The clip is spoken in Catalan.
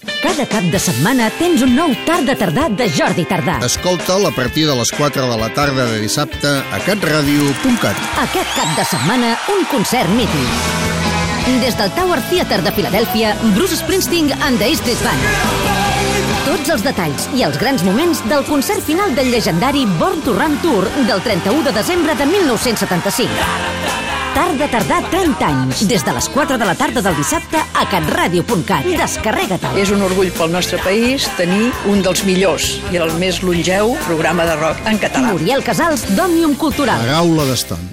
Cada cap de setmana tens un nou Tarda Tardà de Jordi Tardà. Escolta'l a partir de les 4 de la tarda de dissabte a catradio.cat. Aquest cap de setmana, un concert mític. Des del Tower Theatre de Filadèlfia, Bruce Springsteen and the East Street Band. Tots els detalls i els grans moments del concert final del llegendari Born to Run Tour del 31 de desembre de 1975. Tarda tardar 30 anys, des de les 4 de la tarda del dissabte a catradio.cat. Descarrega-te'l. És un orgull pel nostre país tenir un dels millors i el més longeu programa de rock en català. Muriel Casals d'Òmnium Cultural. La gaula d'eston.